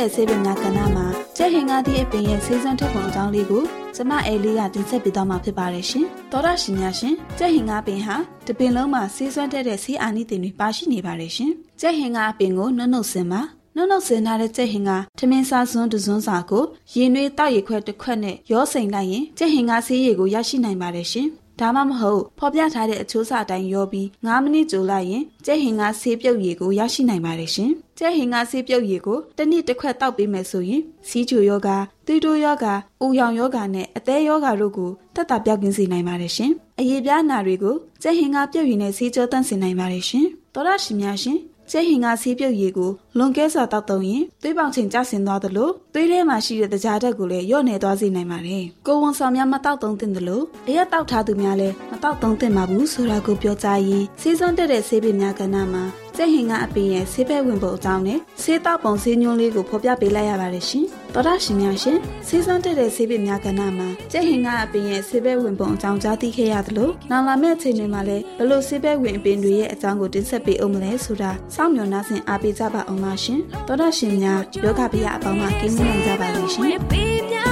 တဲ့ဆေးပင်များကဏ္ဍမှာကျက်ဟင်ကားသည့်အပင်ရဲ့ဆေးစွမ်းထုတ်ပုံအကြောင်းလေးကိုကျမအဲလေးကတင်ဆက်ပေးသွားမှာဖြစ်ပါတယ်ရှင်။သောရရှင်များရှင်ကျက်ဟင်ကားပင်ဟာတပင်လုံးမှာဆေးစွမ်းတဲ့ဆေးအာနိသင်တွေပါရှိနေပါတယ်ရှင်။ကျက်ဟင်ကားအပင်ကိုနှုတ်နှုတ်စင်ပါ နှုတ်နှုတ်ဆင်ထားတဲ့ကြက်ဟင်ကထမင်းစားစွန်းတစွန်းစာကိုရင်နွေးတောက်ရီခွက်တစ်ခွက်နဲ့ရောစိန်လိုက်ရင်ကြက်ဟင်ကဆေးရည်ကိုရရှိနိုင်ပါတယ်ရှင်။ဒါမှမဟုတ်ဖော်ပြထားတဲ့အချိုးစာတိုင်းရောပြီး9မိနစ်ကြိုလိုက်ရင်ကြက်ဟင်ကဆေးပြုတ်ရည်ကိုရရှိနိုင်ပါတယ်ရှင်။ကြက်ဟင်ကဆေးပြုတ်ရည်ကိုတစ်နှစ်တစ်ခွက်တောက်ပေးမယ်ဆိုရင်စီးချိုယောဂါသွေးတိုးယောဂါ၊ဦးရောင်ယောဂါနဲ့အသေးယောဂါတို့ကိုတက်တာပြောက်ကင်းစေနိုင်ပါတယ်ရှင်။အရေးပြားနာတွေကိုကြက်ဟင်ကပြုတ်ရည်နဲ့ဆေးကြောတန့်စင်နိုင်ပါတယ်ရှင်။သောရရှိများရှင် ကျဲဟင်ကဆေးပြုတ်ရည်ကိုလွန်ကဲစွာတောက်သုံးရင်သွေးပေါင်ချိန်ကျဆင်းသွားသလိုသွေးထဲမှာရှိတဲ့တကြားဓာတ်ကိုလည်းလျော့နေသွားစေနိုင်ပါတယ်။ကိုဝန်ဆောင်များမတောက်သုံးသင့်သလိုအရက်တောက်ထားသူများလည်းမတောက်သုံးသင့်ပါဘူးဆိုတာကိုပြောကြားရင်းဆေးစွမ်းတက်တဲ့ဆေးပင်များကဏ္ဍမှာ ကျက်ဟင်ကအပင်ရဲ့ဆေးဘက်ဝင်ပုံအကြောင်းနဲ့ဆေးတောက်ပုံဆေးညွှန်းလေးကိုဖော်ပြပေးလိုက်ရပါတယ်ရှင်။သောတာရှင်များရှင်ဆေးစွမ်းတက်တဲ့ဆေးပင်များကဏ္ဍမှာကျက်ဟင်ကအပင်ရဲ့ဆေးဘက်ဝင်ပုံအကြောင်းကြားသိခဲ့ရသလိုနောက်လာမယ့်အချိန်တွေမှာလည်းဘလို့ဆေးဘက်ဝင်အပင်တွေရဲ့အကြောင်းကိုတင်ဆက်ပေးအောင်မလဲဆိုတာစောင့်မျှော်နှားဆင်အားပေးကြပါအောင်ပါရှင်။သောတာရှင်များယောဂဗျာအပေါင်းမှာကင်းနိုင်ကြပါလိမ့်ရှင်။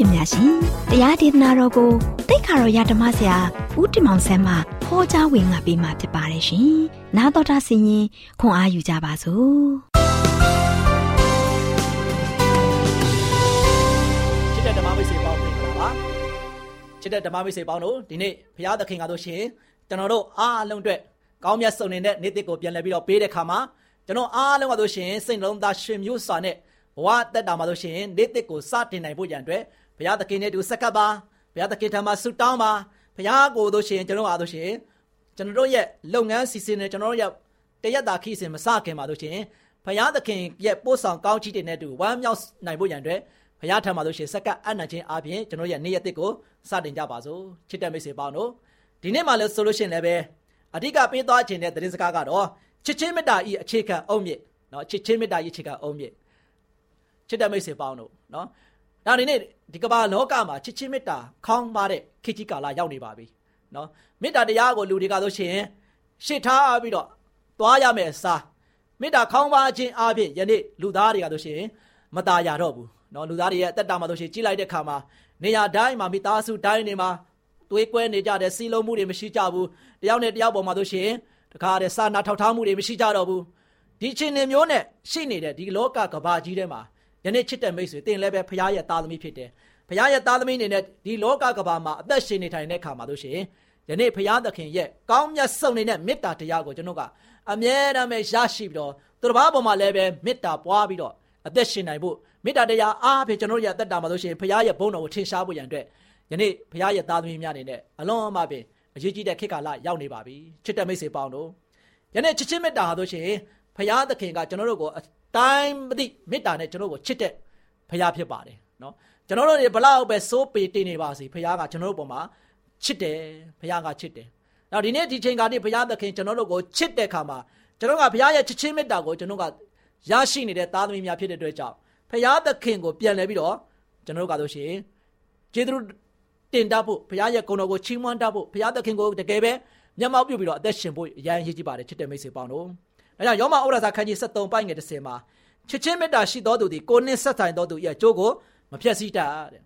ရှင်များရှင်တရားဒေသနာတော်ကိုတိတ်ခါတော်ရဓမ္မဆရာဦးတင်မောင်ဆန်းမှဟောကြားဝင်ငါပေးมาဖြစ်ပါတယ်ရှင်။နားတော်တာဆင်ရင်ခွန်အားယူကြပါစို့။ချစ်တဲ့ဓမ္မမိတ်ဆွေပေါင်းမင်္ဂလာပါချစ်တဲ့ဓမ္မမိတ်ဆွေပေါင်းတို့ဒီနေ့ဘုရားသခင်ကားလို့ရှိရင်ကျွန်တော်တို့အားလုံးအတွက်ကောင်းမြတ်စုံနေတဲ့နေ့တစ်ကိုပြန်လည်ပြီးတော့ပေးတဲ့ခါမှာကျွန်တော်အားလုံးကားလို့ရှိရင်စိတ်လုံးသားရှင်မျိုးစွာနဲ့ဘဝတက်တာမှာလို့ရှိရင်နေ့တစ်ကိုစတင်နိုင်ဖို့ရန်အတွက် ဘုရားသခင်နဲ့တူဆက်ကပ်ပါဘုရားသခင်ထံမှာဆုတောင်းပါဘုရားကိုတို့ရှင်ကျွန်တော်အားတို့ရှင်ကျွန်တော်ရဲ့လုပ်ငန်းစီစဉ်နေကျွန်တော်ရဲ့တရက်တာခိစဉ်မစခင်ပါတို့ရှင်ဘုရားသခင်ရဲ့ပို့ဆောင်ကောင်းချီးတင်တဲ့တူဝမ်းမြောက်နိုင်ဖို့ရန်အတွက်ဘုရားထံမှာတို့ရှင်ဆက်ကပ်အံ့နိုင်ခြင်းအပြင်ကျွန်တော်ရဲ့နေ့ရက်တစ်ကိုစတင်ကြပါစို့ချစ်တဲ့မိတ်ဆွေပေါင်းတို့ဒီနေ့မှလည်းဆိုလို့ရှင်လည်းပဲအဓိကပေးသွားခြင်းတဲ့သတင်းစကားကတော့ချစ်ချင်းမေတ္တာဤအခြေခံအုံမြစ်နော်ချစ်ချင်းမေတ္တာဤအခြေခံအုံမြစ်ချစ်တဲ့မိတ်ဆွေပေါင်းတို့နော် ဒါဒီနေ့ဒီကမ္ဘာလောကမှာချစ်ချင်းမေတ္တာခေါင်းပါတဲ့ခေတ်ကြီးကာလရောက်နေပါပြီเนาะမေတ္တာတရားကိုလူတွေကဆိုရှင်ရှေ့ထားပြီးတော့သွားရမယ်အစားမေတ္တာခေါင်းပါခြင်းအပြင်ယနေ့လူသားတွေကဆိုရှင်မตายရတော့ဘူးเนาะလူသားတွေရဲ့အသက်တာမှာဆိုရှင်ကြီးလိုက်တဲ့ခါမှာနေရာတိုင်းမှာမိသားစုတိုင်းတွေမှာတွေးကွဲနေကြတဲ့စီလုံးမှုတွေမရှိကြဘူးတယောက်နဲ့တယောက်ပေါ်မှာဆိုရှင်တခါတည်းစာနာထောက်ထားမှုတွေမရှိကြတော့ဘူးဒီချင်းနေမျိုးနဲ့ရှိနေတဲ့ဒီလောကကဘာကြီးထဲမှာ ယနေ့ချစ်တဲ့မိတ်ဆွေတင်လည်းပဲဖရားရဲ့သားသမီးဖြစ်တယ်ဖရားရဲ့သားသမီးအနေနဲ့ဒီလောကကဘာမှာအသက်ရှင်နေထိုင်တဲ့ခါမှာဆိုရှင်ယနေ့ဖရားသခင်ရဲ့ကောင်းမြတ်ဆုံးနေတဲ့မေတ္တာတရားကိုကျွန်တော်ကအမြဲတမ်းပဲရရှိပြီးတော့သူတစ်ပါးပေါ်မှာလည်းပဲမေတ္တာပွားပြီးတော့အသက်ရှင်နိုင်ဖို့မေတ္တာတရားအားဖြင့်ကျွန်တော်ရဲ့အသက်တာမှာဆိုရှင်ဖရားရဲ့ဘုန်းတော်ကိုထင်ရှားဖို့ရန်အတွက်ယနေ့ဖရားရဲ့သားသမီးများအနေနဲ့အလွန်အမပင်အရေးကြီးတဲ့ခေတ်ကာလရောက်နေပါပြီချစ်တဲ့မိတ်ဆွေပေါင်းတို့ယနေ့ချစ်ချင်းမေတ္တာဟာဆိုရှင်ဖရားသခင်ကကျွန်တော်တို့ကိုအ တိုင်းမသိမေတ္တာနဲ့ကျွန်တော်တို့ကိုချစ်တဲ့ဖရားဖြစ်ပါတယ်နော်ကျွန်တော်တို့တွေဘလောက်ပဲစိုးပေတင်နေပါစေဖရားကကျွန်တော်တို့ပေါ်မှာချစ်တယ်ဖရားကချစ်တယ်နောက်ဒီနေ့ဒီချိန်ကနေဘုရားသခင်ကျွန်တော်တို့ကိုချစ်တဲ့ခါမှာကျွန်တော်ကဘုရားရဲ့ချစ်ချင်းမေတ္တာကိုကျွန်တော်ကရရှိနေတဲ့သားသမီးများဖြစ်တဲ့အတွက်ကြောင့်ဘုရားသခင်ကိုပြန်လဲပြီးတော့ကျွန်တော်တို့ကဆိုရှင်ကျေးဇူးတင်တတ်ဖို့ဘုရားရဲ့ဂုဏ်တော်ကိုချီးမွမ်းတတ်ဖို့ဘုရားသခင်ကိုတကယ်ပဲမျက်မှောက်ပြုပြီးတော့အသက်ရှင်ဖို့အရန်ရည်ကြည်ပါတယ်ချစ်တဲ့မိတ်ဆွေပေါင်းတို့ အဲကြောင့်ယောမဩရစာခန်းကြီး73ပိုင်းငယ်30မှာချစ်ချင်းမေတ္တာရှိသောသူသည်ကိုယ်နှင့်ဆက်ဆိုင်သောသူ၏အကျိုးကိုမဖျက်ဆီးတတ်တဲ့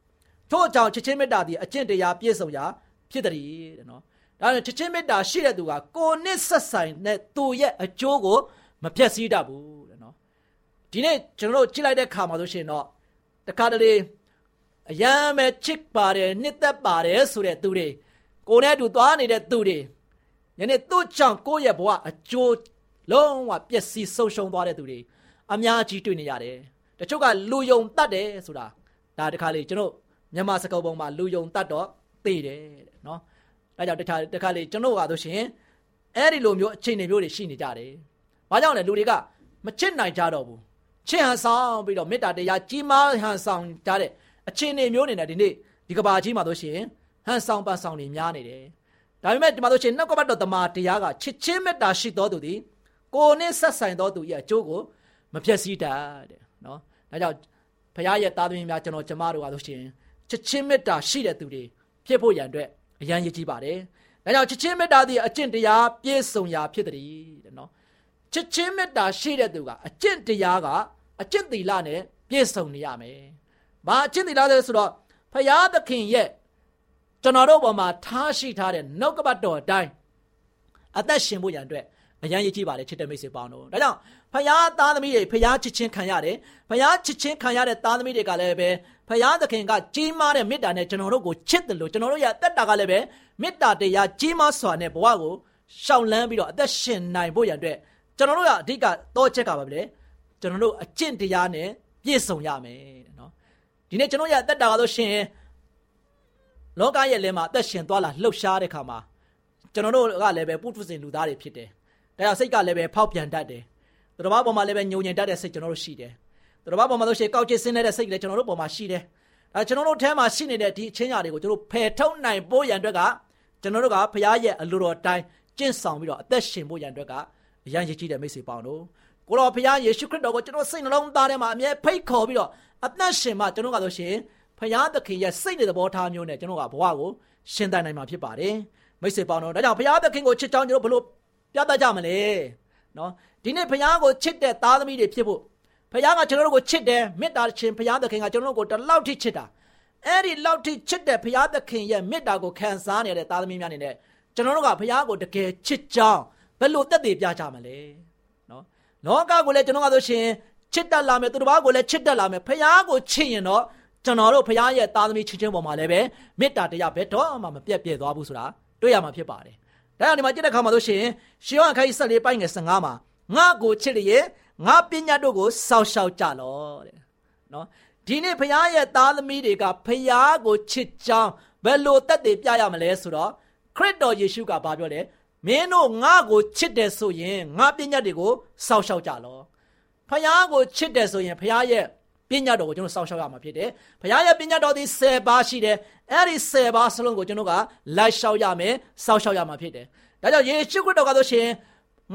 ထို့အကြောင်းချစ်ချင်းမေတ္တာသည်အကျင့်တရားပြည့်စုံရာဖြစ်တယ်တဲ့နော်ဒါနဲ့ချစ်ချင်းမေတ္တာရှိတဲ့သူကကိုယ်နဲ့ဆက်ဆိုင်တဲ့သူရဲ့အကျိုးကိုမဖျက်ဆီးတတ်ဘူးတဲ့နော်ဒီနေ့ကျွန်တော်တို့ကြည့်လိုက်တဲ့ခါမှာဆိုရှင်တော့တခါတလေအယမ်းပဲချစ်ပါတယ်နှစ်သက်ပါတယ်ဆိုတဲ့သူတွေကိုယ်နဲ့အတူသွားနေတဲ့သူတွေယနေ့သူ့ကြောင့်ကိုယ့်ရဲ့ဘဝအကျိုး လုံးဝပျက်စီးဆုံးရှုံးသွားတဲ့သူတွေအများကြီးတွေ့နေရတယ်တချို့ကလူယုံတတ်တယ်ဆိုတာဒါတခါလေကျွန်တော်မြန်မာစကားပုံမှာလူယုံတတ်တော့သိတယ်တဲ့နော်ဒါကြောင့်တခါတခါလေကျွန်တော်ကဆိုရှင်အဲ့ဒီလိုမျိုးအခြေအနေမျိုးတွေရှိနေကြတယ်ဘာကြောင့်လဲလူတွေကမချစ်နိုင်ကြတော့ဘူးချစ်ဟန်ဆောင်ပြီးတော့မေတ္တာတရားကြီးမားဟန်ဆောင်ကြတဲ့အခြေအနေမျိုးနေနဲ့ဒီနေ့ဒီကဘာကြီးမှာဆိုရှင်ဟန်ဆောင်ပန်ဆောင်နေများနေတယ်ဒါပေမဲ့ဒီမှာဆိုရှင်နှုတ်ကပတ်တော်တမန်တရားကချစ်ချင်းမေတ္တာရှိတော်သူသည် ကိုယ်နဲ့ဆက်ဆိုင်တော်သူရဲ့အကျိုးကိုမဖြည့်ဆည်းတတ်တဲ့နော်ဒါကြောင့်ဖခင်ရဲ့သားသမီးများကျွန်တော်ကျမတို့ကဆိုရှင်ချစ်ချင်းမေတ္တာရှိတဲ့သူတွေဖြစ်ဖို့ရန်အတွက်အရန်ရည်ကြီးပါတယ်။ဒါကြောင့်ချစ်ချင်းမေတ္တာသည်အကျင့်တရားပြည့်စုံရာဖြစ်တယ်တဲ့နော်။ချစ်ချင်းမေတ္တာရှိတဲ့သူကအကျင့်တရားကအကျင့်သီလနဲ့ပြည့်စုံနေရမယ်။ဘာအကျင့်သီလလဲဆိုတော့ဖရာသခင်ရဲ့ကျွန်တော်တို့ပေါ်မှာထားရှိထားတဲ့နှုတ်ကပတ်တော်အတိုင်းအသက်ရှင်ဖို့ရန်အတွက် အရန်ရည်ကြီးပါတယ်ချစ်တဲ့မိတ်ဆွေပေါင်းတို့ဒါကြောင့်ဖယားသားသမီးတွေဖယားချစ်ချင်းခံရတယ်ဖယားချစ်ချင်းခံရတဲ့သားသမီးတွေကလည်းပဲဖယားသခင်ကကြီးမားတဲ့မေတ္တာနဲ့ကျွန်တော်တို့ကိုချစ်တယ်လို့ကျွန်တော်တို့ရဲ့အသက်တာကလည်းပဲမေတ္တာတရားကြီးမားစွာနဲ့ဘဝကိုရှောင်လန်းပြီးတော့အသက်ရှင်နိုင်ဖို့ရန်အတွက်ကျွန်တော်တို့ကအဓိကတော့ချက်ကပါပဲလေကျွန်တော်တို့အကျင့်တရားနဲ့ပြည့်စုံရမယ်တဲ့နော်ဒီနေ့ကျွန်တော်ရဲ့အသက်တာကဆိုရှင်လောကရဲ့လဲမှာအသက်ရှင်သွားလာလှုပ်ရှားတဲ့ခါမှာကျွန်တော်တို့ကလည်းပဲပုထုဇဉ်လူသားတွေဖြစ်တယ် ဒါကြောင့်စိတ်ကလည်းပဲဖောက်ပြန်တတ်တယ်သူတော်ဘာပေါ်မှာလည်းပဲညုံညင်တတ်တဲ့စိတ်ကျွန်တော်တို့ရှိတယ်သူတော်ဘာပေါ်မှာဆိုရှင်ကောက်ချစ်စင်းနေတဲ့စိတ်လည်းကျွန်တော်တို့ပေါ်မှာရှိတယ်အဲကျွန်တော်တို့ထဲမှာရှိနေတဲ့ဒီအချင်းရာတွေကိုကျွန်တော်ဖယ်ထုတ်နိုင်ဖို့ရန်အတွက်ကကျွန်တော်တို့ကဘုရားရဲ့အလိုတော်တိုင်းကျင့်ဆောင်ပြီးတော့အသက်ရှင်ဖို့ရန်အတွက်ကအရန်ရည်ကြီးတဲ့မိတ်ဆွေပေါင်းတို့ကိုတော်ဘုရားယေရှုခရစ်တော်ကိုကျွန်တော်စိတ်နှလုံးသားထဲမှာအမြဲဖိတ်ခေါ်ပြီးတော့အသက်ရှင်မှကျွန်တော်ကဆိုရှင်ဘုရားသခင်ရဲ့စိတ်နဲ့သဘောထားမျိုးနဲ့ကျွန်တော်ကဘဝကိုရှင်သန်နိုင်မှာဖြစ်ပါတယ်။ဒမိတ်ဆွေပေါင်းတို့ဒါကြောင့်ဘုရားသခင်ကိုချစ်ကြောင်းကျွန်တော်ဘလို့ ပြသကြမလဲနော်ဒီနေ့ဘုရားကိုချစ်တဲ့သားသမီးတွေဖြစ်ဖို့ဘုရားကကျွန်တော်တို့ကိုချစ်တယ်မေတ္တာရှင်ဘုရားသခင်ကကျွန်တော်တို့ကိုတလောက်ထိချစ်တာအဲ့ဒီလောက်ထိချစ်တဲ့ဘုရားသခင်ရဲ့မေတ္တာကိုခံစားနေတဲ့သားသမီးများနေနဲ့ကျွန်တော်တို့ကဘုရားကိုတကယ်ချစ်ကြောင်းဘယ်လိုတက်တည်ပြကြမလဲနော်လောကကိုလည်းကျွန်တော်ကဆိုရှင်ချစ်တတ်လာမယ်သူတစ်ပါးကိုလည်းချစ်တတ်လာမယ်ဘုရားကိုချစ်ရင်တော့ကျွန်တော်တို့ဘုရားရဲ့သားသမီးချစ်ခြင်းပေါ်မှာလည်းပဲမေတ္တာတရားဘယ်တော့မှမပြတ်ပြဲသွားဘူးဆိုတာတွေ့ရမှာဖြစ်ပါတယ် ဒါကြောင့်ဒီမှာကြည့်တဲ့အခါမှာဆိုရှင်ရှေးဟောခိုင်းဆက်လေးပိုင်းငယ်15မှာငါကိုချစ်လျက်ငါပညာတို့ကိုစောက်ရှောက်ကြလောတဲ့နော်ဒီနေ့ဘုရားရဲ့သားသမီးတွေကဘုရားကိုချစ်ကြောင်းဘယ်လိုတက်တည်ပြရမလဲဆိုတော့ခရစ်တော်ယေရှုကဘာပြောလဲမင်းတို့ငါကိုချစ်တယ်ဆိုရင်ငါပညာတွေကိုစောက်ရှောက်ကြလောဘုရားကိုချစ်တယ်ဆိုရင်ဘုရားရဲ့ ပညာတော်ကိုကျွန်တော်စောင့်ရှောက်ရမှာဖြစ်တယ်။ဘုရားရဲ့ပညာတော်ဒီ10ပါးရှိတယ်။အဲ့ဒီ10ပါးစလုံးကိုကျွန်တော်ကလိုက်လျှောက်ရမယ်၊စောင့်ရှောက်ရမှာဖြစ်တယ်။ဒါကြောင့်ယေရှုခရစ်တော်ကဆိုရှင်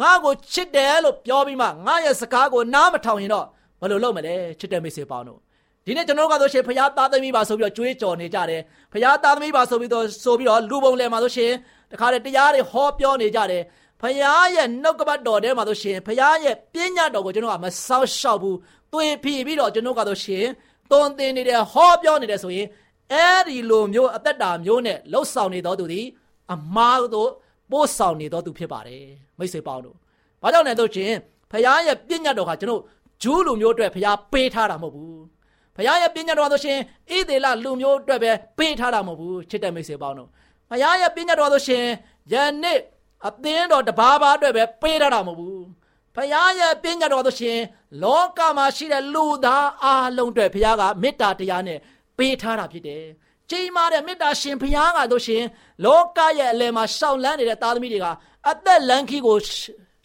ငါ့ကိုချစ်တယ်လို့ပြောပြီးမှငါရဲ့စကားကိုနားမထောင်ရင်တော့ဘယ်လိုလုပ်မလဲချစ်တဲ့မိတ်ဆွေပေါင်းတို့ဒီနေ့ကျွန်တော်တို့ကဆိုရှင်ဖခင်သားသမီးပါဆိုပြီးတော့ကြွေးကြော်နေကြတယ်ဖခင်သားသမီးပါဆိုပြီးတော့ဆိုပြီးတော့လူပုံလယ်မှာဆိုရှင်တခါတည်းတရားတွေဟောပြောနေကြတယ်ဖခင်ရဲ့နှုတ်ကပတ်တော်ထဲမှာဆိုရှင်ဖခင်ရဲ့ပြည့်ညတ်တော်ကိုကျွန်တော်ကမဆောက်ရှောက်ဘူး သွေဖြီပြီးတော့ကျွန်တော်ကဆိုရှင်သွန်သင်နေတယ်ဟောပြောနေတယ်ဆိုရင်အဲ့ဒီလိုမျိုးအသက်တာမျိုးနဲ့လှုပ်ဆောင်နေတော်သူသည်အမားတို့ပို့ဆောင်နေတော်သူဖြစ်ပါတယ်မိတ်ဆွေပေါင်းတို့။ဘာကြောင့်လဲဆိုချင်းဖခင်ရဲ့ပြည့်ညတ်တော်ဟာကျွန်တော်ဂျူးလူမျိုးအတွက်ဖခင်ပေးထားတာမဟုတ်ဘူး။ဖခင်ရဲ့ပြည့်ညတ်တော်ဆိုရှင်ဣသေလလူမျိုးအတွက်ပဲပေးထားတာမဟုတ်ဘူးချစ်တဲ့မိတ်ဆွေပေါင်းတို့။ဖခင်ရဲ့ပြည့်ညတ်တော်ဆိုရှင်ယနေ့အသင်းတော်တဘာဘာအတွက်ပဲပေးထားတာမဟုတ်ဘူး။ ဖခင်ရဲ့ပြည့်ညတ်တော်ဆိုရှင်လောကမှာရှိတဲ့လူသားအားလုံးအတွက်ဖခင်ကမေတ္တာတရားနဲ့ပေးထားတာဖြစ်တယ်။ကြီးမားတဲ့မေတ္တာရှင်ဘုရားကတို့ရှင်လောကရဲ့အလယ်မှာရှောင်လန်းနေတဲ့သားသမီးတွေကအသက်လန်းခီကို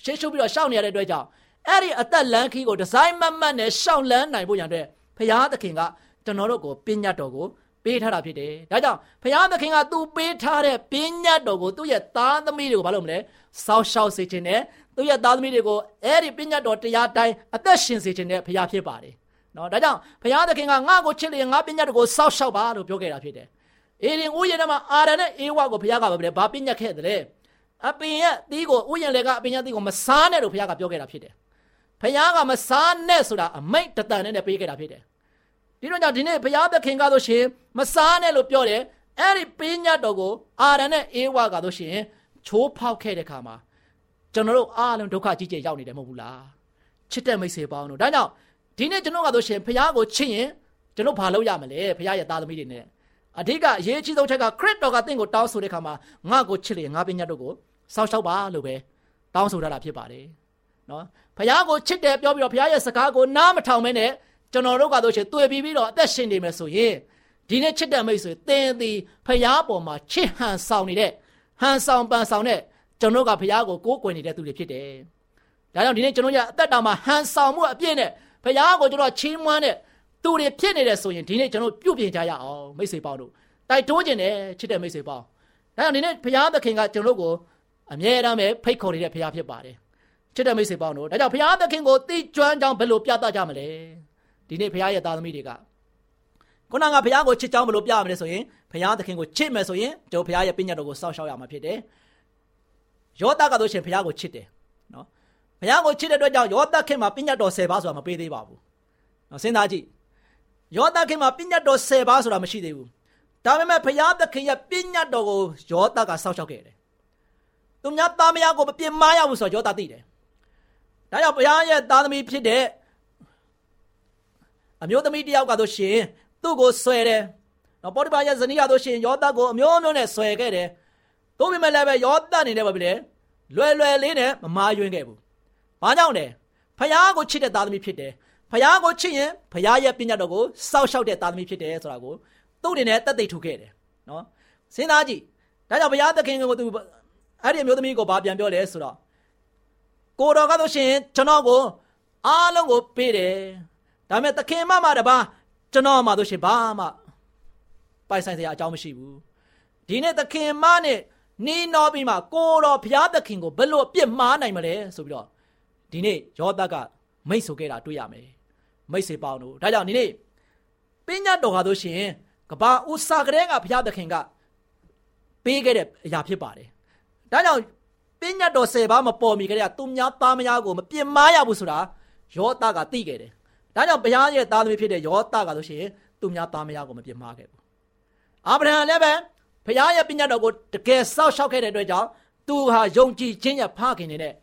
ရှေ့ရှုပ်ပြီးတော့ရှောင်နေရတဲ့အတွက်ကြောင့်အဲ့ဒီအသက်လန်းခီကိုဒီဇိုင်းမတ်မတ်နဲ့ရှောင်လန်းနိုင်ဖို့ရတဲ့ဘုရားသခင်ကကျွန်တော်တို့ကိုပညာတော်ကိုပေးထားတာဖြစ်တယ်။ဒါကြောင့်ဘုရားသခင်ကသူပေးထားတဲ့ပညာတော်ကိုသူ့ရဲ့သားသမီးတွေကိုဘာလို့မလဲ။စောက်ရှောက်စေခြင်းနဲ့ သူ့ရဲ့သားသမီးတွေကိုအဲ့ဒီပညာတော်တရားတိုင်းအသက်ရှင်စေခြင်းနဲ့ဘုရားဖြစ်ပါတယ်။နော်ဒါကြောင့်ဘုရားသခင်ကငါ့ကိုချစ်လျင်ငါပညာတော်ကိုစောက်ရှောက်ပါလို့ပြောခဲ့တာဖြစ်တယ်။အေရင်ဥယျာဉ်ထဲမှာအာရန်နဲ့အေဝါကိုဘုရားကဘာလဲဘာပညာခဲ့တယ်အပင်ရဲ့သီးကိုဥယျာဉ်လေကအပင်ရဲ့သီးကိုမစားနဲ့လို့ဘုရားကပြောခဲ့တာဖြစ်တယ်။ဘုရားကမစားနဲ့ဆိုတာအမိတ်တတန်နဲ့ပေးခဲ့တာဖြစ်တယ်။ဒီတော့ကြောင့်ဒီနေ့ဘုရားသခင်ကဆိုရှင်မစားနဲ့လို့ပြောတယ်။အဲ့ဒီပင်းညတ်တော်ကိုအာရန်နဲ့အေဝါကဆိုရှင်ချိုးဖောက်ခဲ့တဲ့ခါမှာ ကျွန်တော်တို့အားလုံးဒုက္ခကြီးကြီးရောက်နေတယ်မဟုတ်ဘူးလား။ချစ်တဲ့မိတ်ဆွေပေါင်းတို့ဒါကြောင့်ဒီနေ့ကျွန်တော်ကဆိုရှင်ဘုရားကိုချစ်ရင်ကျွန်တော်ဘာလုပ်ရမလဲဘုရားရဲ့သားသမီးတွေနဲ့အဓိကအရေးကြီးဆုံးချက်ကခရစ်တော်ကတင့်ကိုတောင်းဆိုတဲ့ခါမှာငါ့ကိုချစ်လေငါပညာတို့ကိုစောက်ရှောက်ပါလို့ပဲတောင်းဆိုထားတာဖြစ်ပါတယ်နော်ဖခင်ကိုချစ်တယ်ပြောပြီးတော့ဖခင်ရဲ့စကားကိုနားမထောင်မဲနဲ့ကျွန်တော်တို့ကဆိုရှင်တွေ့ပြီးပြီးတော့အသက်ရှင်နေမယ်ဆိုရင်ဒီနေ့ချစ်တဲ့မိတ်ဆွေသင်သည်ဖခင်ပေါ်မှာချစ်ဟန်ဆောင်နေတဲ့ဟန်ဆောင်ပန်ဆောင်တဲ့ ကျွန်တော်ကဖခင်ကိုကိုးကွယ်နေတဲ့သူတွေဖြစ်တယ်ဒါကြောင့်ဒီနေ့ကျွန်တော်ရဲ့အသက်တာမှာဟန်ဆောင်မှုအပြည့်နဲ့ဖခင်ကိုကျွန်တော်ချီးမွမ်းတဲ့သူတွေဖြစ်နေတယ်ဆိုရင်ဒီနေ့ကျွန်တော်ပြုပြင်ကြရအောင်မိတ်ဆွေပေါင်းတို့တိုက်တွန်းခြင်းနဲ့ချစ်တဲ့မိတ်ဆွေပေါင်းဒါကြောင့်ဒီနေ့ဖခင်သခင်ကကျွန်တော်ကိုအမြဲတမ်းပဲဖိတ်ခေါ်နေတဲ့ဖခင်ဖြစ်ပါတယ်ချစ်တဲ့မိတ်ဆွေပေါင်းတို့ဒါကြောင့်ဖခင်သခင်ကိုသိကျွမ်းကြောင်းဘယ်လိုပြသကြမလဲဒီနေ့ဖခင်ရဲ့သားသမီးတွေကခုနကဖခင်ကိုချစ်ကြောင်းဘယ်လိုပြရမလဲဆိုရင်ဖခင်သခင်ကိုချစ်မယ်ဆိုရင်တို့ဖခင်ရဲ့ပညာတော်ကိုစောင့်ရှောက်ရမှာဖြစ်တယ် ယောသကတို့ရှင်ဖခင်ကိုချစ်တယ်နော်ဘုရားကိုချစ်တဲ့အတွက်ကြောင့်ယောသခင်မှာပညာတော်10ပါးဆိုတာမပေးသေးပါဘူး။နော်စဉ်းစားကြည့်။ယောသခင်မှာပညာတော်10ပါးဆိုတာမရှိသေးဘူး။ဒါပေမဲ့ဘုရားသခင်ရဲ့ပညာတော်ကိုယောသကစောင့်ရှောက်ခဲ့တယ်။သူများသားမယားကိုမပြင်းမရဘူးဆိုတော့ယောသသိတယ်။ဒါကြောင့်ဘုရားရဲ့သားသမီးဖြစ်တဲ့အမျိုးသမီးတယောက်ကဆိုရှင်သူ့ကိုဆွဲတယ်။နော်ပေါ်တိပါရဲ့ဇနီးရဆိုရှင်ယောသကိုအမျိုးမျိုးနဲ့ဆွဲခဲ့တယ်။ သို့ပေမဲ့လည်းပဲယောသအနေနဲ့ဘာဖြစ်လဲ။လွယ်လွယ်လေးနဲ့မမာယွင်းခဲ့ဘူး။ဘာကြောင့်လဲ။ဖယားကိုချစ်တဲ့သားသမီးဖြစ်တယ်။ဖယားကိုချစ်ရင်ဖယားရဲ့ပညာတော်ကိုစောက်ရှောက်တဲ့သားသမီးဖြစ်တယ်ဆိုတာကိုသူ့အနေနဲ့တက်သိထူခဲ့တယ်။နော်။စဉ်းစားကြည့်။ဒါကြောင့်ဘုရားသခင်ကိုသူအဲ့ဒီအမျိုးသမီးကိုဘာပြန်ပြောလဲဆိုတော့ကိုတော်ကဆိုရှင်ကျွန်တော်ကိုအားလုံးကိုပေးတယ်။ဒါပေမဲ့သခင်မမတပါကျွန်တော်မှဆိုရှင်ဘာမှပိုင်ဆိုင်စရာအကြောင်းမရှိဘူး။ဒီနေ့သခင်မနဲ့ နီးနော်ပြီးမှကိုတော်ဘုရားသခင်ကိုဘယ်လိုအပြစ်မှားနိုင်မလဲဆိုပြီးတော့ဒီနေ့ယောသကမိတ်ဆိုခဲ့တာတွေ့ရမယ်မိတ်စေပေါင်းတို့ဒါကြောင့်ဒီနေ့ပညာတော်ဟာဆိုရှင်ကဘာဥစာကလေးကဘုရားသခင်ကပေးခဲ့တဲ့အရာဖြစ်ပါတယ်ဒါကြောင့်ပညာတော်၁၀ပါးမပေါ်မီကလေးကသူများသားမယားကိုမပြစ်မှားရဘူးဆိုတာယောသကသိခဲ့တယ်ဒါကြောင့်ဘုရားရဲ့သားသမီးဖြစ်တဲ့ယောသကဆိုရှင်သူများသားမယားကိုမပြစ်မှားခဲ့ဘူးအာဗြဟံလည်းပဲ ဘုရားရဲ့ပညာတော်ကိုတကယ်စောက်ရှောက်ခဲ့တဲ့အတွက်ကြောင့်သူဟာယုံကြည်ခြင်းရဲ့ဖခင်နေတဲ့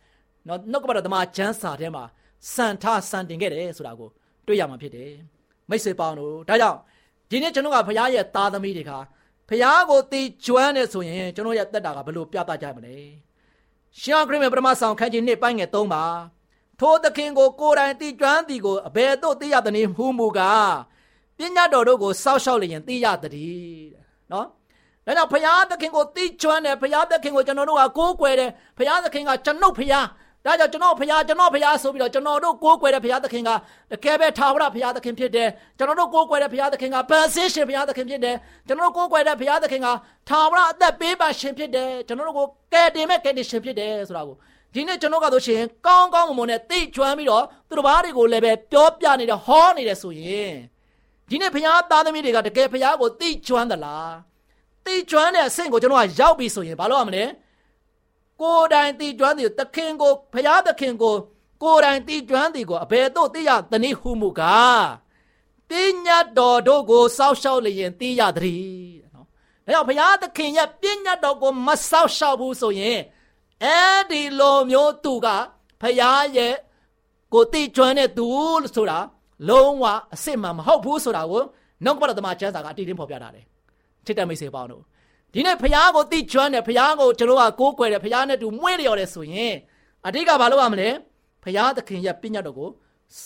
နော်နှုတ်ကပတ်တော်သမားကျမ်းစာထဲမှာစံထားစံတင်ခဲ့တယ်ဆိုတာကိုတွေ့ရမှာဖြစ်တယ်မိတ်ဆွေပေါင်းတို့ဒါကြောင့်ဒီနေ့ကျွန်တော်ကဘုရားရဲ့သားသမီးတွေကဘုရားကိုသိကျွမ်းနေဆိုရင်ကျွန်တော်ရဲ့တက်တာကဘယ်လိုပြသကြမလဲရှင်ခရစ်ရဲ့ပထမဆောင်ခန်းကြီးနှစ်ပိုင်းငယ်3ပါထိုသခင်ကိုကိုယ်တိုင်သိကျွမ်းသည်ကိုအဘယ်သို့သိရသနည်းဟုမူကားပညာတော်တို့ကိုစောက်ရှောက်လျင်သိရသည်နော် ဒါကြောင့်ဘုရားသခင်ကိုသိကျွမ်းတယ်ဘုရားသခင်ကိုကျွန်တော်တို့ကကိုးကွယ်တယ်ဘုရားသခင်ကကျွန်ုပ်ဘုရားဒါကြောင့်ကျွန်တော်ဖရားကျွန်တော်ဖရားဆိုပြီးတော့ကျွန်တော်တို့ကိုးကွယ်တဲ့ဖရားသခင်ကတကယ်ပဲထာဝရဖရားသခင်ဖြစ်တယ်ကျွန်တော်တို့ကိုးကွယ်တဲ့ဖရားသခင်ကဗန်ဆင်းရှင်ဖရားသခင်ဖြစ်တယ်ကျွန်တော်တို့ကိုးကွယ်တဲ့ဖရားသခင်ကထာဝရအသက်ပေးပါရှင်ဖြစ်တယ်ကျွန်တော်တို့ကိုကယ်တင်မဲ့ကယ်တင်ရှင်ဖြစ်တယ်ဆိုတာကိုဒီနေ့ကျွန်တော်ကဆိုရှင်ကောင်းကောင်းမွန်နဲ့သိကျွမ်းပြီးတော့သူတို့ဘာတွေကိုလည်းပဲပြောပြနေတယ်ဟောနေတယ်ဆိုရင်ဒီနေ့ဖရားသားသမီးတွေကတကယ်ဖရားကိုသိကျွမ်းသလား သိကျွမ်းတဲ့အဆင့်ကိုကျွန်တော်ကရောက်ပြီဆိုရင်ဘာလုပ်ရမလဲကိုယ်တိုင်တည်ကျွမ်းသည်သခင်ကိုဖျားသခင်ကိုကိုယ်တိုင်တည်ကျွမ်းသည်ကိုအဘယ်သို့သိရသနည်းဟုမူကားပညာတော်တို့ကိုစောက်ရှောက်လျင်သိရသည်နော်ဒါကြောင့်ဖျားသခင်ရဲ့ပညာတော်ကိုမစောက်ရှောက်ဘူးဆိုရင်အဲဒီလိုမျိုးသူကဖျားရဲ့ကိုတည်ကျွမ်းတဲ့သူဆိုတာလုံးဝအစ်စ်မှမဟုတ်ဘူးဆိုတာကိုနောက်ကပဒသမကျမ်းစာကအတိအကျဖော်ပြထားတယ် ချစ်တဲ့မိတ်ဆွေပေါင်းတို့ဒီနေ့ဖះကိုသိကျွမ်းတယ်ဖះကိုကျွန်တော်ကကိုးကွယ်တယ်ဖះနဲ့တူမွေးလျော်တယ်ဆိုရင်အတိတ်ကဘာလုပ်ရမလဲဖះသခင်ရဲ့ပညာတော်ကို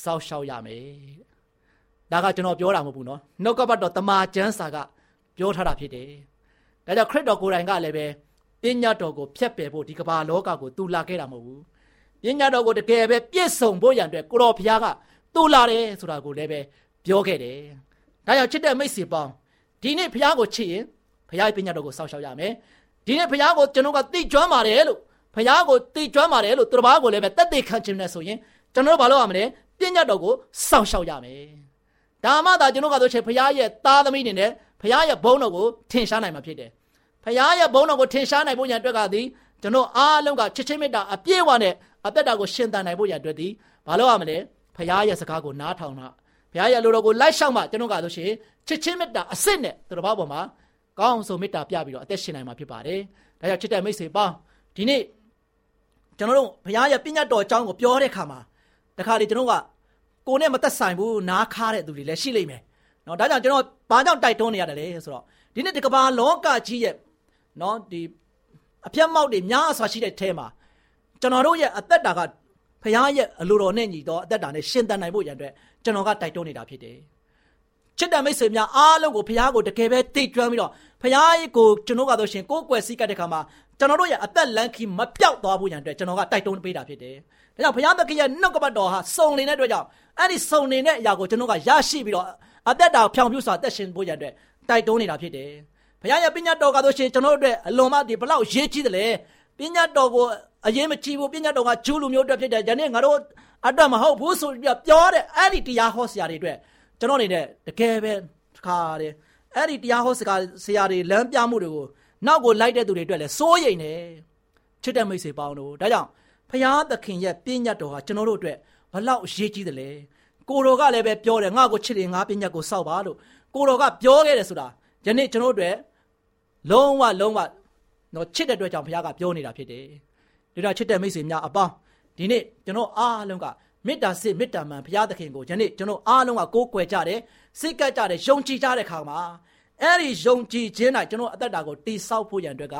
စောက်ရှောက်ရမယ်ဒါကကျွန်တော်ပြောတာမဟုတ်ဘူးနော်နှုတ်ကပတ်တော်တမာကျမ်းစာကပြောထားတာဖြစ်တယ်ဒါကြောင့်ခရစ်တော်ကိုယ်တိုင်ကလည်းပဲပညာတော်ကိုဖျက်ပယ်ဖို့ဒီကမ္ဘာလောကကိုတူလာခဲ့တာမဟုတ်ဘူးပညာတော်ကိုတကယ်ပဲပြည့်စုံဖို့ရန်အတွက်ကိုတော်ဖះကတူလာတယ်ဆိုတာကိုလည်းပဲပြောခဲ့တယ်ဒါကြောင့်ချစ်တဲ့မိတ်ဆွေပေါင်း ဒီနေ့ဖះကိုချစ်ရင်ဖခင်ပညာတော်ကိုစောင့်ရှောက်ရမယ်ဒီနေ့ဖခင်ကိုကျွန်တော်ကသိကျွမ်းပါတယ်လို့ဖခင်ကိုသိကျွမ်းပါတယ်လို့သူတစ်ပါးကိုလည်းပဲတက်သေးခံခြင်းနဲ့ဆိုရင်ကျွန်တော်တို့ဘာလုပ်ရမလဲပညာတော်ကိုစောင့်ရှောက်ရမယ်ဒါမှသာကျွန်တော်ကဆိုချေဖခင်ရဲ့သားသမီးတွေနဲ့ဖခင်ရဲ့ဘုန်းတော်ကိုထင်ရှားနိုင်မှာဖြစ်တယ်ဖခင်ရဲ့ဘုန်းတော်ကိုထင်ရှားနိုင်ဖို့ရန်အတွက်ကသည်ကျွန်တော်အားလုံးကချစ်ချင်းမေတ္တာအပြည့်အဝနဲ့အသက်တာကိုရှင်သန်နိုင်ဖို့ရန်အတွက်သည်ဘာလုပ်ရမလဲဖခင်ရဲ့စကားကိုနားထောင်တာ ဘုရားရဲ့လူတော်ကိုလိုက်ရှောက်မှကျွန်တော်ကဆိုရှင်ချစ်ချင်းမေတ္တာအစစ်နဲ့သူတစ်ပါးပေါ်မှာကောင်းဆုံးမေတ္တာပြပြီးတော့အသက်ရှင်နိုင်မှာဖြစ်ပါတယ်။ဒါကြောင့်ချစ်တဲ့မိတ်ဆွေပေါင်းဒီနေ့ကျွန်တော်တို့ဘုရားရဲ့ပညာတော်အကြောင်းကိုပြောတဲ့အခါမှာတခါလေကျွန်တော်ကကိုနဲ့မသက်ဆိုင်ဘူးနားခါတဲ့သူတွေလည်းရှိလိမ့်မယ်။နော်ဒါကြောင့်ကျွန်တော်ဘာကြောင့်တိုက်တွန်းနေရတယ်လဲဆိုတော့ဒီနေ့ဒီကမ္ဘာလောကကြီးရဲ့နော်ဒီအပြတ်မောက်တွေများစွာရှိတဲ့အဲမှာကျွန်တော်တို့ရဲ့အသက်တာကဘုရားရဲ့အလိုတော်နဲ့ညီတော်အသက်တာနဲ့ရှင်သန်နိုင်ဖို့ရန်အတွက် ကျွန်တော်ကတိုက်တွန်းနေတာဖြစ်တယ်။ချစ်တဲ့မိတ်ဆွေများအားလုံးကိုဖခင်ကိုတကယ်ပဲသိကျွမ်းပြီးတော့ဖခင်ကိုကျွန်တော်ကတော့ရှင်ကိုယ်ကွယ်စည်းကပ်တဲ့ခါမှာကျွန်တော်တို့ရဲ့အသက်လန်းခီမပြောက်သွားဖို့ရန်အတွက်ကျွန်တော်ကတိုက်တွန်းပေးတာဖြစ်တယ်။ဒါကြောင့်ဘုရားသခင်ရဲ့နှုတ်ကပတ်တော်ဟာစုံနေတဲ့အတွက်ကြောင့်အဲ့ဒီစုံနေတဲ့အရာကိုကျွန်တော်ကရရှိပြီးတော့အသက်တာဖြောင်ပြူစွာအသက်ရှင်ဖို့ရန်အတွက်တိုက်တွန်းနေတာဖြစ်တယ်။ဘုရားရဲ့ပညာတော်ကတော့ရှင်ကျွန်တော်တို့အတွက်အလွန်မှဒီဘလောက်ရေးကြီးတယ်လဲ။ပညာတော်ကိုအရင်မကြည့်ဘူးပညာတော်ကဂျူးလူမျိုးအတွက်ဖြစ်တယ်။ယနေ့ငါတို့ အတွက်မဟုတ်ဘူးဆိုပြီးပြောတဲ့အဲ့ဒီတရားဟောဆရာတွေအတွက်ကျွန်တော်အနေနဲ့တကယ်ပဲခါတယ်အဲ့ဒီတရားဟောစကားဆရာတွေလမ်းပြမှုတွေကိုနောက်ကိုလိုက်တဲ့သူတွေအတွက်လည်းစိုးရိမ်နေချစ်တဲ့မိတ်ဆွေပေါင်းတို့ဒါကြောင့်ဖရာသခင်ရဲ့ပြည့်ညတ်တော်ဟာကျွန်တော်တို့အတွက်ဘလောက်အရေးကြီးတယ်လဲကိုတော်ကလည်းပဲပြောတယ်ငါ့ကိုချစ်တယ်ငါပြည့်ညတ်ကိုစောက်ပါလို့ကိုတော်ကပြောခဲ့တယ်ဆိုတာယနေ့ကျွန်တော်တို့အတွက်လုံးဝလုံးဝတော့ချစ်တဲ့အတွက်ကြောင့်ဘုရားကပြောနေတာဖြစ်တယ်ဒါတော့ချစ်တဲ့မိတ်ဆွေများအပေါင်း ဒီနေ့ကျွန်တော်အားလုံးကမေတ္တာစစ်မေတ္တာမှန်ဘုရားသခင်ကိုယနေ့ကျွန်တော်အားလုံးကကိုးကွယ်ကြတယ်စိတ်ကပ်ကြတယ်ယုံကြည်ကြတဲ့ခါမှာအဲ့ဒီယုံကြည်ခြင်း၌ကျွန်တော်အသက်တာကိုတိဆောက်ဖို့ရန်အတွက်က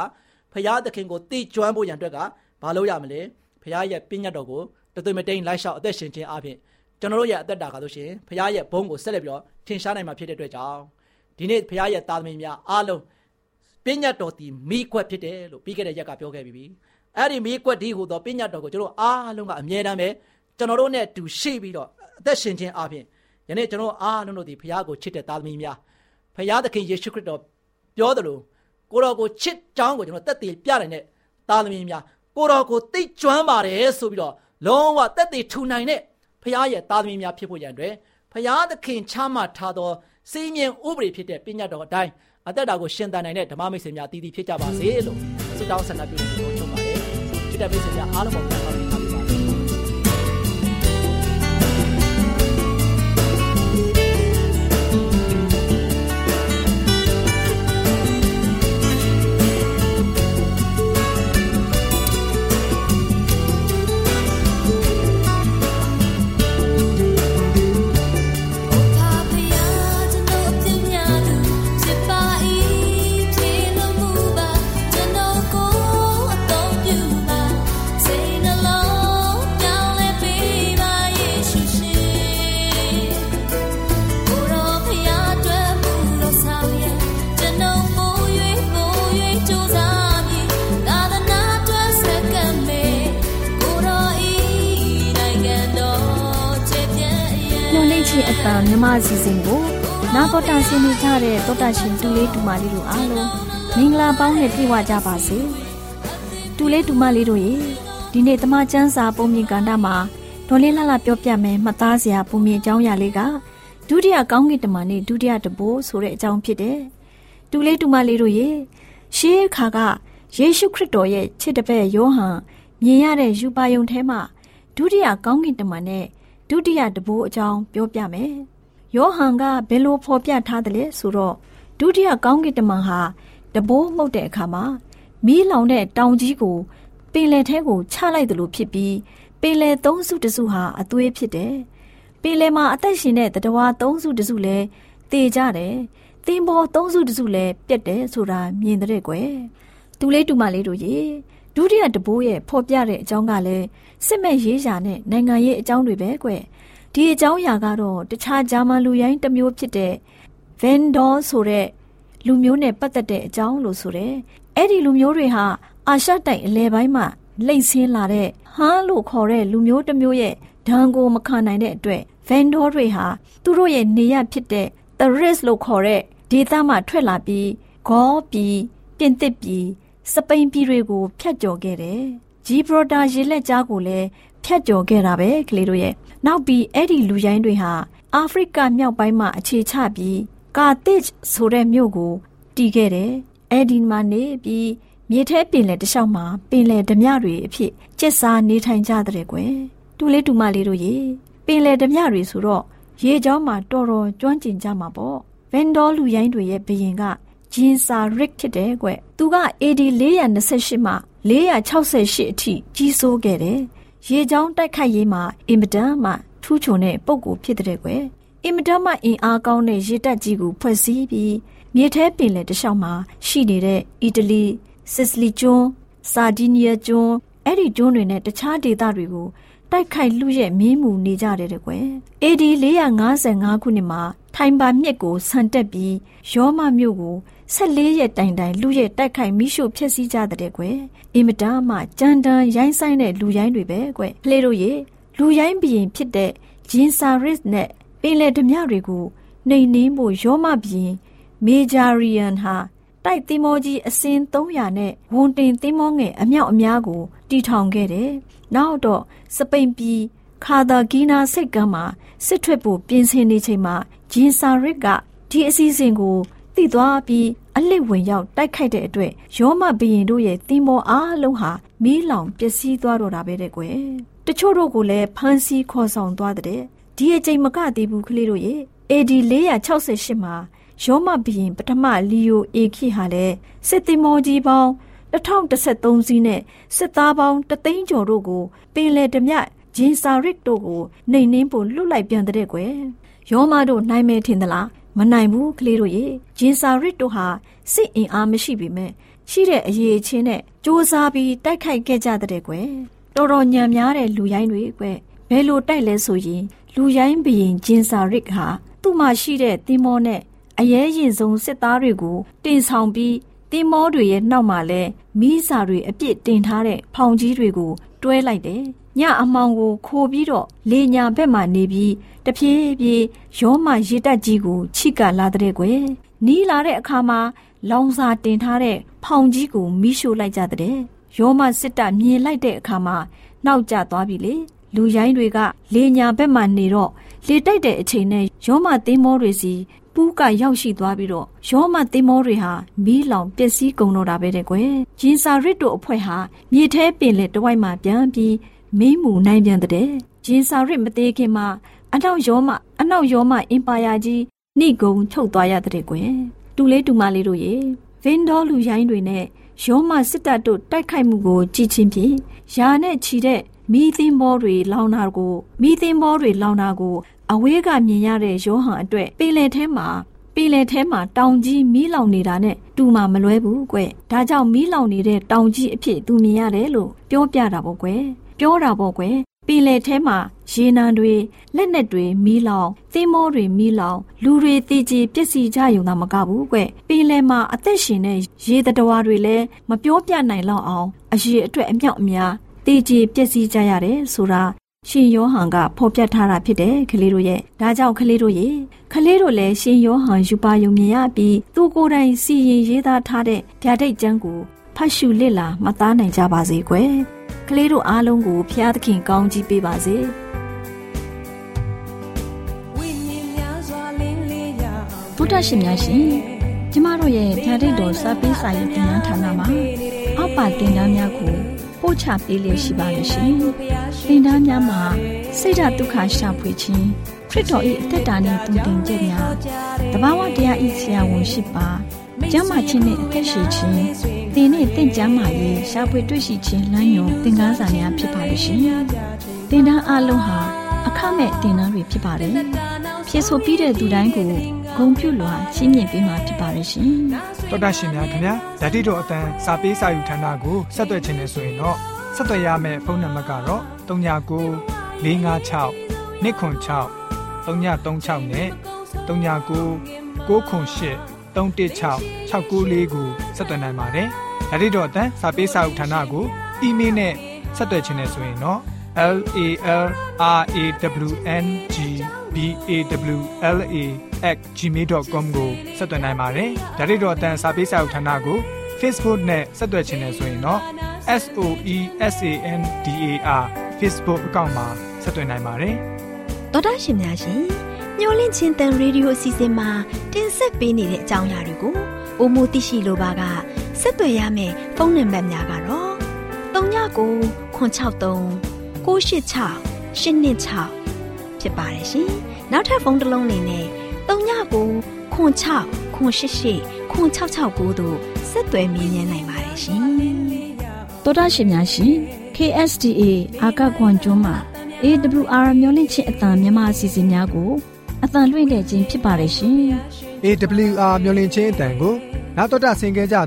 ဘုရားသခင်ကိုတိကျွမ်းဖို့ရန်အတွက်ကဘာလို့ရမလဲဘုရားရဲ့ပြည့်ညတ်တော်ကိုတသွေးမတိန်လိုက်လျှောက်အသက်ရှင်ခြင်းအပြင်ကျွန်တော်တို့ရဲ့အသက်တာကဆိုရှင်ဘုရားရဲ့ဘုန်းကိုဆက်လက်ပြီးတော့ထင်ရှားနိုင်မှာဖြစ်တဲ့အတွက်ကြောင့်ဒီနေ့ဘုရားရဲ့သားသမီးများအားလုံးပြည့်ညတ်တော်ဒီမိကွက်ဖြစ်တယ်လို့ပြီးခဲ့တဲ့ရက်ကပြောခဲ့ပြီးပြီ အဲ့ဒီမိကွက်ဒီဟူသောပြည့်ညတ်တော်ကိုကျွန်တော်အားလုံးကအမြဲတမ်းပဲကျွန်တော်တို့နဲ့တူရှိပြီးတော့အသက်ရှင်ခြင်းအပြင်ယနေ့ကျွန်တော်အားလုံးတို့ဒီဖခင်ကိုချစ်တဲ့သားသမီးများဖခင်သခင်ယေရှုခရစ်တော်ပြောသလိုကိုတော်ကိုချစ်ကြောင်းကိုကျွန်တော်တက်တည်ပြနိုင်တဲ့သားသမီးများကိုတော်ကိုသိကျွမ်းပါတယ်ဆိုပြီးတော့လုံးဝတက်တည်ထူနိုင်တဲ့ဖခင်ရဲ့သားသမီးများဖြစ်ဖို့ရန်အတွက်ဖခင်သခင်ချမှတ်ထားသောစီးမြင်ဥပဒေဖြစ်တဲ့ပညာတော်အတိုင်းအသက်တာကိုရှင်သန်နိုင်တဲ့ဓမ္မမိတ်ဆွေများတည်တည်ဖြစ်ကြပါစေလို့ဆုတောင်းဆန္ဒပြုလို့ချုပ်ပါတယ်ချစ်တဲ့ မိတ်ဆွေများအားလုံးကိုပြန်ပါ ပြီးထားပါချင်းအတန်မြမအစီအစဉ်ကိုနာတော်တာဆင်းနေကြတဲ့တောတာရှင်တူလေးတူမလေးတို့အားလုံးမင်္ဂလာပေါင်းနဲ့ပြည့်ဝကြပါစေတူလေးတူမလေးတို့ရေဒီနေ့တမချန်းစာပုံမြင်ကန်တာမှာဒေါ်လေးလှလှပြောပြမယ်မှတ်သားစရာပုံမြင်အကြောင်းအရာလေးကဒုတိယကောင်းကင်တမန်နဲ့ဒုတိယတဘိုးဆိုတဲ့အကြောင်းဖြစ်တယ်တူလေးတူမလေးတို့ရေရှေးခါကယေရှုခရစ်တော်ရဲ့ချစ်တဲ့ဘက်ယောဟန်မြင်ရတဲ့ယူပါယုံထဲမှာဒုတိယကောင်းကင်တမန်နဲ့ ဒုတိယတဘိုးအကြောင်းပြောပြမယ်။ယောဟန်ကဘယ်လိုဖော်ပြထားသလဲဆိုတော့ဒုတိယကောင်းကင်တမန်ဟာတဘိုးမှုတ်တဲ့အခါမှာမီးလောင်တဲ့တောင်ကြီးကိုပင်လယ်ထဲကိုချလိုက်တယ်လို့ဖြစ်ပြီးပင်လယ်သုံးစုတစုဟာအသွေးဖြစ်တယ်။ပင်လယ်မှာအသက်ရှင်တဲ့တတဝါသုံးစုတစုလည်းတေကြတယ်။သင်္ဘောသုံးစုတစုလည်းပြက်တယ်ဆိုတာမြင်တဲ့ကွယ်။တူလေးတူမလေးတို့ရေ ဒုတိယတဘိုးရဲ့ဖော်ပြတဲ့အကြောင်းကလည်းစစ်မဲ့ရေးရာနဲ့နိုင်ငံရေးအကြောင်းတွေပဲကွဒီအကြောင်းအရာကတော့တခြားဂျာမန်လူရိုင်းတစ်မျိုးဖြစ်တဲ့ Vendor ဆိုတဲ့လူမျိုးနဲ့ပတ်သက်တဲ့အကြောင်းလို့ဆိုတယ်အဲ့ဒီလူမျိုးတွေဟာအာရှတိုက်အလဲပိုင်းမှာလိမ့်ဆင်းလာတဲ့ဟန်းလို့ခေါ်တဲ့လူမျိုးတစ်မျိုးရဲ့ဒဏ်ကိုမခံနိုင်တဲ့အတွက် Vendor တွေဟာသူတို့ရဲ့နေရဖြစ်တဲ့ Tharis လို့ခေါ်တဲ့ဒေသမှာထွက်လာပြီးဂေါပြည်ပြင်သစ်ပြည် စပိန်ပြည်တွေကိုဖျက်ကျော်ခဲ့တယ်။ဂျီဘရိုတာရေလက်ကြားကိုလည်းဖျက်ကျော်ခဲ့တာပဲကလေးတို့ရဲ့နောက်ပြီးအဲ့ဒီလူရိုင်းတွေဟာအာဖရိကမြောက်ပိုင်းမှာအခြေချပြီးကာတစ်ဆိုတဲ့မြို့ကိုတည်ခဲ့တယ်။အဲ့ဒီမှာနေပြီးမြေထဲပင်လယ်တလျှောက်မှာပင်လယ်ဓမြတွေအဖြစ်ကျက်စားနေထိုင်ကြတဲ့ကွယ်။တူလေးတူမလေးတို့ရေပင်လယ်ဓမြတွေဆိုတော့ရေချောင်းမှာတော်တော်ကျွမ်းကျင်ကြမှာပေါ့။ဗန်ဒေါလူရိုင်းတွေရဲ့ဘရင်က ဂျင်ဆာရစ်ဖြစ်တယ်ကွ။သူက AD 428မှ468အထိကြီးစိုးခဲ့တယ်။ရေချောင်းတိုက်ခိုက်ရေးမှာအင်မတန်မှထူးချွန်တဲ့ပုံကိုဖြစ်တဲ့ကွယ်။အင်မတန်မှအင်အားကောင်းတဲ့ရေတပ်ကြီးကိုဖွဲ့စည်းပြီးမြေထဲပင်လယ်တစ်လျှောက်မှာရှိနေတဲ့အီတလီစစ်စလီကျွန်းစာဒီနီးယားကျွန်းအဲ့ဒီကျွန်းတွေနဲ့တခြားဒေသတွေကိုတိုက်ခိုက်လူရဲ့မင်းမူနေကြတယ်ကွယ်။ AD 455ခုနှစ်မှာထိုင်ပါမြစ်ကိုဆန်တက်ပြီးရောမမြို့ကို 14ရက်တိုင်တိုင်လူရဲ့တိုက်ခိုက်မိရှုဖျက်ဆီးကြတဲ့ကွယ်အင်မတားမှကြမ်းတမ်းရိုင်းဆိုင်တဲ့လူရိုင်းတွေပဲကွယ်ကလေးတို့ရေလူရိုင်းဘရင်ဖြစ်တဲ့ဂျင်ဆာရစ်နဲ့ပင်လယ်ဓမြတွေကိုနှိမ်နင်းဖို့ရောမဘရင်မေဂျာရီယန်ဟာတိုက်သင်းမောကြီးအစင်း300နဲ့ဝန်တင်သင်းမောငယ်အမြောက်အများကိုတီထောင်ခဲ့တယ်။နောက်တော့စပိန်ပြည်ခါသာဂီနာစိတ်ကမ်းမှာစစ်ထွက်ဖို့ပြင်ဆင်နေချိန်မှာဂျင်ဆာရစ်ကဒီအစည်းအဝေးကို သိသွားပြီးအလစ်ဝင်ရောက်တိုက်ခိုက်တဲ့အတွက်ရောမဘရင်တို့ရဲ့သင်္ဘောအားလုံးဟာမီးလောင်ပျက်စီးသွားတော့တာပဲတဲ့ကွယ်တချို့တို့ကိုလည်းဖမ်းဆီးခေါ်ဆောင်သွားတဲ့ဒီအချိန်မကသေးဘူးကလေးတို့ရဲ့ AD 468မှာရောမဘရင်ပထမလီယိုအေခိဟာလည်းစစ်သင်္ဘောကြီးပေါင်း2013စီးနဲ့စစ်သားပေါင်းတသိန်းကျော်တို့ကိုပင်လယ်ဓမြဂျင်ဆာရစ်တို့ကိုနှိမ်နင်းဖို့လွတ်လိုက်ပြန်တဲ့ကွယ်ရောမတို့နိုင်မယ်ထင်သလား မနိုင်ဘူးကလေးတို့ရေဂျင်ဆာရစ်တို့ဟာစစ်အင်အားမရှိပေမဲ့ရှိတဲ့အရေးချင်းနဲ့စ조사ပြီးတိုက်ခိုက်ခဲ့ကြတဲ့ကွယ်တော်တော်ညံများတဲ့လူရိုင်းတွေကွယ်ဘယ်လိုတိုက်လဲဆိုရင်လူရိုင်းဘရင်ဂျင်ဆာရစ်ဟာသူ့မှာရှိတဲ့သင်္ဘောနဲ့အရေးရင်ဆုံးစစ်သားတွေကိုတင်ဆောင်ပြီးတင်မောတွေရဲ့နှောက်မှာလဲမိစာတွေအပြစ်တင်ထားတဲ့ဖောင်ကြီးတွေကိုတွဲလိုက်တယ်။ ညအမောင်ကိုခိုးပြီးတော့လေညာဘက်မှာနေပြီးတဖြည်းဖြည်းရောမရေတက်ကြီးကိုချိကလာတဲ့ကွယ်။နီးလာတဲ့အခါမှာလောင်စာတင်ထားတဲ့ဖောင်ကြီးကိုမိရှို့လိုက်ကြတဲ့။ရောမစစ်တပ်မြင်လိုက်တဲ့အခါမှာနောက်ကျသွားပြီလေ။လူရိုင်းတွေကလေညာဘက်မှာနေတော့လေတိုက်တဲ့အချိန်နဲ့ရောမသင်းမောတွေစီပူးကရောက်ရှိသွားပြီးတော့ရောမသင်္ဘောတွေဟာမီးလောင်ပျက်စီးကုန်တော့တာပဲတဲ့ကွယ်ဂျင်းစာရစ်တို့အဖွဲ့ဟာမြေထဲပင်လေတဝိုက်မှာပြန်ပြီး မင်းမူနိုင်ပြန်တဲ့ဂျင်းစာရစ်မသေးခင်မှာအနောက်ရောမအနောက်ရောမအင်ပါယာကြီးနှိကုံထုတ်သွားရတဲ့ကွယ်တူလေးတူမလေးတို့ရေဗင်ဒေါလူရိုင်းတွေနဲ့ရောမစစ်တပ်တို့တိုက်ခိုက်မှုကိုကြည်ချင်းဖြင့်ယာနဲ့ချီတဲ့မီးသင်းဘောတွေလောင်တာကိုမီးသင်းဘောတွေလောင်တာကိုအဝေးကမြင်ရတဲ့ရောဟန်အတွက်ပင်လယ်ထဲမှာပင်လယ်ထဲမှာတောင်ကြီးမီးလောင်နေတာနဲ့တူမှမလွဲဘူးကွ။ဒါကြောင့်မီးလောင်နေတဲ့တောင်ကြီးအဖြစ်သူမြင်ရတယ်လို့ပြောပြတာပေါ့ကွ။ ပြောတာပေါ့ကွ။ပင်လယ်ထဲမှာရေနံတွေလက်နက်တွေမီးလောင်သင်းမောတွေမီးလောင်လူတွေတည်ကြည်ပျက်စီးကြရုံသာမကဘူးကွ။ပင်လယ်မှာအသက်ရှင်တဲ့ရေတတော်တွေလည်းမပြောပြနိုင်လောက်အောင်အရေအတွက်အမြောက်အများတည်ကြည်ပျက်စီးကြရတယ်ဆိုတာရှင်ယောဟန်ကဖော်ပြထားတာဖြစ်တယ်ကလေးတို့ရဲ့ဒါကြောင့်ကလေးတို့ရဲ့ကလေးတို့လည်းရှင်ယောဟန်ယူပါယုံမြင်ရပြီးသူကိုယ်တိုင်စီရင်ရေးသားထားတဲ့ဗျာဒိတ်ကျမ်းကိုဖတ်ရှုလစ်လာမသားနိုင်ကြပါစေကွယ် ကလေးတို့အားလုံးကိုဖျားသခင်ကောင်းကြီးပေးပါစေဝိညာဉ်များစွာလင်းလေးရအောင်ဘုဒ္ဓရှင်များရှင်ကျမတို့ရဲ့ဗျာဒိတ်တော်စာပေးစာရေးတင်နန်းဌာနမှာအောက်ပါတင်ဒားများကိုပို့ချပေးလျက်ရှိပါလို့ရှင်တင်ဒားများမှာစိတ်ဓာတ်ဒုက္ခရှာဖွေခြင်းခရစ်တော်၏အသက်တာနှင့်တုန်တင်ခြင်းများတဘာဝတရားဤဆရာဝန်ရှိပါကျမ်းမာခြင်းနှင့်အသက်ရှိခြင်း သင်နှင့်တင့်ကြမာရေးရှာဖွေတွေ့ရှိခြင်းလမ်းညွန်သင်ခန်းစာများဖြစ်ပါလို့ရှင်တင်ဒားအလုံးဟာအခမဲ့တင်ဒားတွေဖြစ်ပါတယ်ဖြစ်ဆိုပြီးတဲ့သူတိုင်းကိုဂုံပြုလွှာရှင်းမြင်ပေးမှာဖြစ်ပါရဲ့ရှင်။တော်တာရှင်များခင်ဗျာဓာတိတော်အတန်းစာပေးစာယူဌာနကိုဆက်သွယ်ခြင်းနဲ့ဆိုရင်တော့ဆက်သွယ်ရမယ့်ဖုန်းနံပါတ်ကတော့39 656 296 336နဲ့39 698 316 694ကိုဆက်သွင်းနိုင်ပါတယ်။ဒါ့အပြင်တော့အတန်းစာပေးစာဥထာဏာကိုအီးမေးလ်နဲ့ဆက်သွယ်ခြင်းနဲ့ဆိုရင်တော့ l a l r a w n g b a w l a @ gmail.com ကိုဆက်သွင်းနိုင်ပါတယ်။ဒါ့အပြင်တော့အတန်းစာပေးစာဥထာဏာကို Facebook နဲ့ဆက်သွယ်ခြင်းနဲ့ဆိုရင်တော့ s o e s a n d a r Facebook အကောင့်မှာဆက်သွင်းနိုင်ပါတယ်။တော်တာရှင်များရှင် ညှိုလင့်ချင်းတန်ရေဒီယိုအစီအစဉ်မှာတင်ဆက်ပေးနေတဲ့အကြောင်းအရာတွေကိုအိုမိုသိရှိလိုပါကဆက်သွယ်ရမယ့်ဖုန်းနံပါတ်များကတော့39ခွန်63 986 126ဖြစ်ပါတယ်ရှင်။နောက်ထပ်ဖုန်းတစ်လုံးနေနဲ့39ခွန်6ခွန်88ခွန်669တို့ဆက်သွယ်မြင်းမြန်းနိုင်ပါတယ်ရှင်။တော်တာရှင်များရှင် KSTA အာကခွန်ကျွန်းမှာ AWR မျိုးလင့်ချင်းအတံမြန်မာအစီအစဉ်များကို အတံလွှင့်ခဲ့ခြင်းဖြစ်ပါတယ်ရှင် AWR မျိုးလင့်ချင်းအတန်ကိုနောက်တော်တာဆင် gay ကြတော့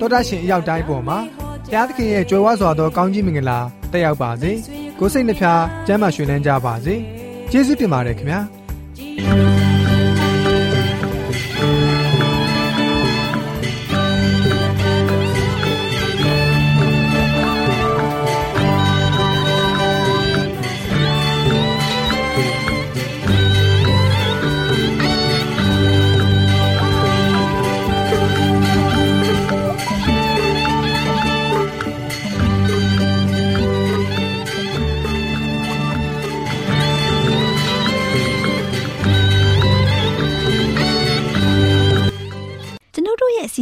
တော်တာရှင်အရောက်တိုင်းပေါ်မှာဘုရားသခင်ရဲ့ကြွယ်ဝစွာသောကောင်းကြီးမင်္ဂလာတက်ရောက်ပါစေကိုယ်စိတ်နှဖျားစမ်းမွှေနှမ်းကြပါစေကျေးဇူးတင်ပါတယ်ခင်ဗျာ